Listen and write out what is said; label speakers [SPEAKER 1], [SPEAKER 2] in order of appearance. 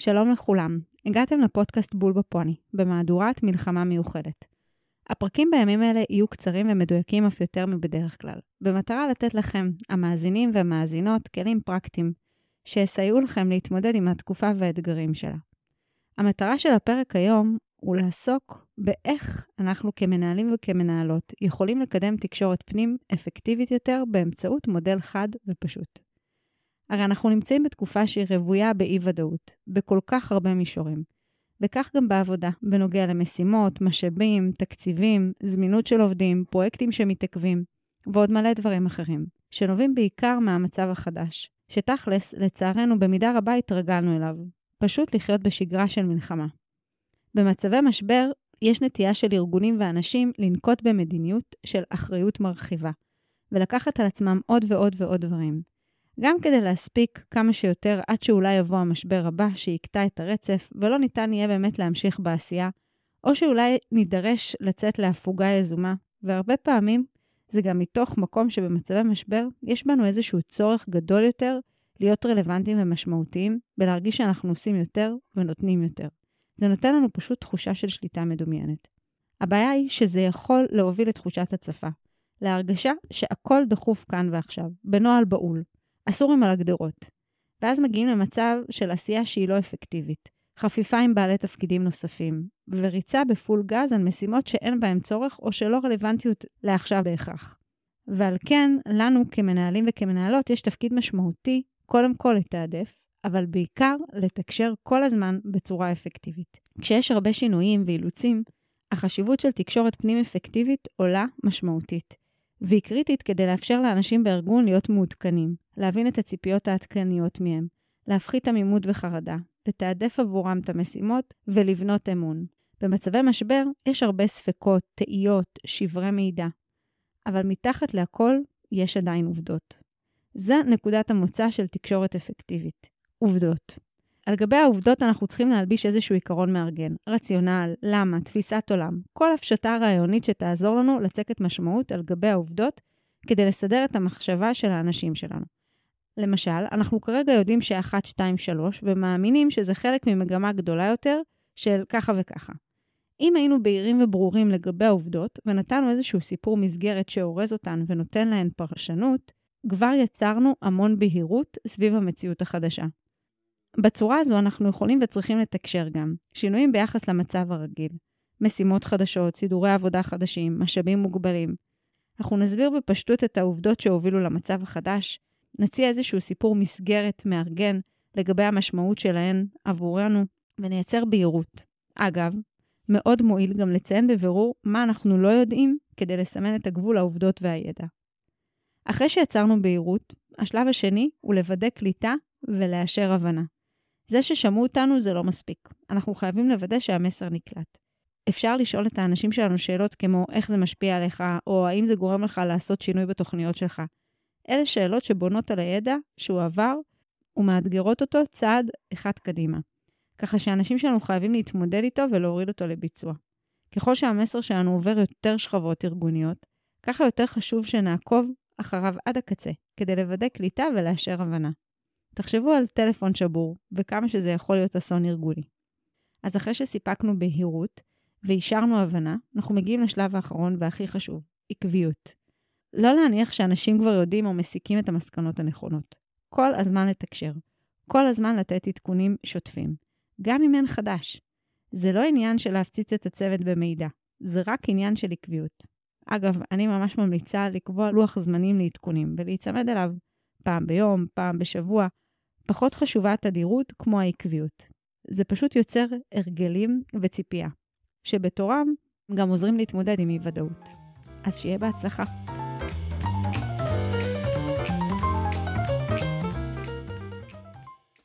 [SPEAKER 1] שלום לכולם, הגעתם לפודקאסט בול בפוני, במהדורת מלחמה מיוחדת. הפרקים בימים אלה יהיו קצרים ומדויקים אף יותר מבדרך כלל, במטרה לתת לכם, המאזינים והמאזינות, כלים פרקטיים, שיסייעו לכם להתמודד עם התקופה והאתגרים שלה. המטרה של הפרק היום הוא לעסוק באיך אנחנו כמנהלים וכמנהלות יכולים לקדם תקשורת פנים אפקטיבית יותר באמצעות מודל חד ופשוט. הרי אנחנו נמצאים בתקופה שהיא רוויה באי-ודאות, בכל כך הרבה מישורים. וכך גם בעבודה, בנוגע למשימות, משאבים, תקציבים, זמינות של עובדים, פרויקטים שמתעכבים, ועוד מלא דברים אחרים, שנובעים בעיקר מהמצב החדש, שתכלס, לצערנו, במידה רבה התרגלנו אליו, פשוט לחיות בשגרה של מלחמה. במצבי משבר, יש נטייה של ארגונים ואנשים לנקוט במדיניות של אחריות מרחיבה, ולקחת על עצמם עוד ועוד ועוד דברים. גם כדי להספיק כמה שיותר עד שאולי יבוא המשבר הבא שיקטע את הרצף, ולא ניתן יהיה באמת להמשיך בעשייה, או שאולי נידרש לצאת להפוגה יזומה, והרבה פעמים זה גם מתוך מקום שבמצבי משבר יש בנו איזשהו צורך גדול יותר להיות רלוונטיים ומשמעותיים, ולהרגיש שאנחנו עושים יותר ונותנים יותר. זה נותן לנו פשוט תחושה של שליטה מדומיינת. הבעיה היא שזה יכול להוביל לתחושת הצפה, להרגשה שהכל דחוף כאן ועכשיו, בנוהל בהול, הסורים על הגדרות. ואז מגיעים למצב של עשייה שהיא לא אפקטיבית, חפיפה עם בעלי תפקידים נוספים, וריצה בפול גז על משימות שאין בהן צורך או שלא רלוונטיות לעכשיו בהכרח. ועל כן, לנו כמנהלים וכמנהלות יש תפקיד משמעותי, קודם כל לתעדף, אבל בעיקר לתקשר כל הזמן בצורה אפקטיבית. כשיש הרבה שינויים ואילוצים, החשיבות של תקשורת פנים אפקטיבית עולה משמעותית. והיא קריטית כדי לאפשר לאנשים בארגון להיות מעודכנים, להבין את הציפיות העדכניות מהם, להפחית עמימות וחרדה, לתעדף עבורם את המשימות ולבנות אמון. במצבי משבר יש הרבה ספקות, תהיות, שברי מידע, אבל מתחת להכל יש עדיין עובדות. זו נקודת המוצא של תקשורת אפקטיבית. עובדות. על גבי העובדות אנחנו צריכים להלביש איזשהו עיקרון מארגן, רציונל, למה, תפיסת עולם, כל הפשטה רעיונית שתעזור לנו לצקת משמעות על גבי העובדות כדי לסדר את המחשבה של האנשים שלנו. למשל, אנחנו כרגע יודעים ש-1, 2, 3, ומאמינים שזה חלק ממגמה גדולה יותר של ככה וככה. אם היינו בהירים וברורים לגבי העובדות, ונתנו איזשהו סיפור מסגרת שאורז אותן ונותן להן פרשנות, כבר יצרנו המון בהירות סביב המציאות החדשה. בצורה הזו אנחנו יכולים וצריכים לתקשר גם שינויים ביחס למצב הרגיל, משימות חדשות, סידורי עבודה חדשים, משאבים מוגבלים. אנחנו נסביר בפשטות את העובדות שהובילו למצב החדש, נציע איזשהו סיפור מסגרת מארגן לגבי המשמעות שלהן עבורנו, ונייצר בהירות. אגב, מאוד מועיל גם לציין בבירור מה אנחנו לא יודעים כדי לסמן את הגבול העובדות והידע. אחרי שיצרנו בהירות, השלב השני הוא לוודא קליטה ולאשר הבנה. זה ששמעו אותנו זה לא מספיק. אנחנו חייבים לוודא שהמסר נקלט. אפשר לשאול את האנשים שלנו שאלות כמו איך זה משפיע עליך, או האם זה גורם לך לעשות שינוי בתוכניות שלך. אלה שאלות שבונות על הידע שהוא עבר ומאתגרות אותו צעד אחד קדימה. ככה שאנשים שלנו חייבים להתמודד איתו ולהוריד אותו לביצוע. ככל שהמסר שלנו עובר יותר שכבות ארגוניות, ככה יותר חשוב שנעקוב אחריו עד הקצה, כדי לוודא קליטה ולאשר הבנה. תחשבו על טלפון שבור, וכמה שזה יכול להיות אסון ארגוני. אז אחרי שסיפקנו בהירות ואישרנו הבנה, אנחנו מגיעים לשלב האחרון והכי חשוב, עקביות. לא להניח שאנשים כבר יודעים או מסיקים את המסקנות הנכונות. כל הזמן לתקשר. כל הזמן לתת עדכונים שוטפים. גם אם אין חדש. זה לא עניין של להפציץ את הצוות במידע, זה רק עניין של עקביות. אגב, אני ממש ממליצה לקבוע לוח זמנים לעדכונים ולהיצמד אליו פעם ביום, פעם בשבוע, פחות חשובה התדירות כמו העקביות. זה פשוט יוצר הרגלים וציפייה, שבתורם גם עוזרים להתמודד עם אי-ודאות. אז שיהיה בהצלחה.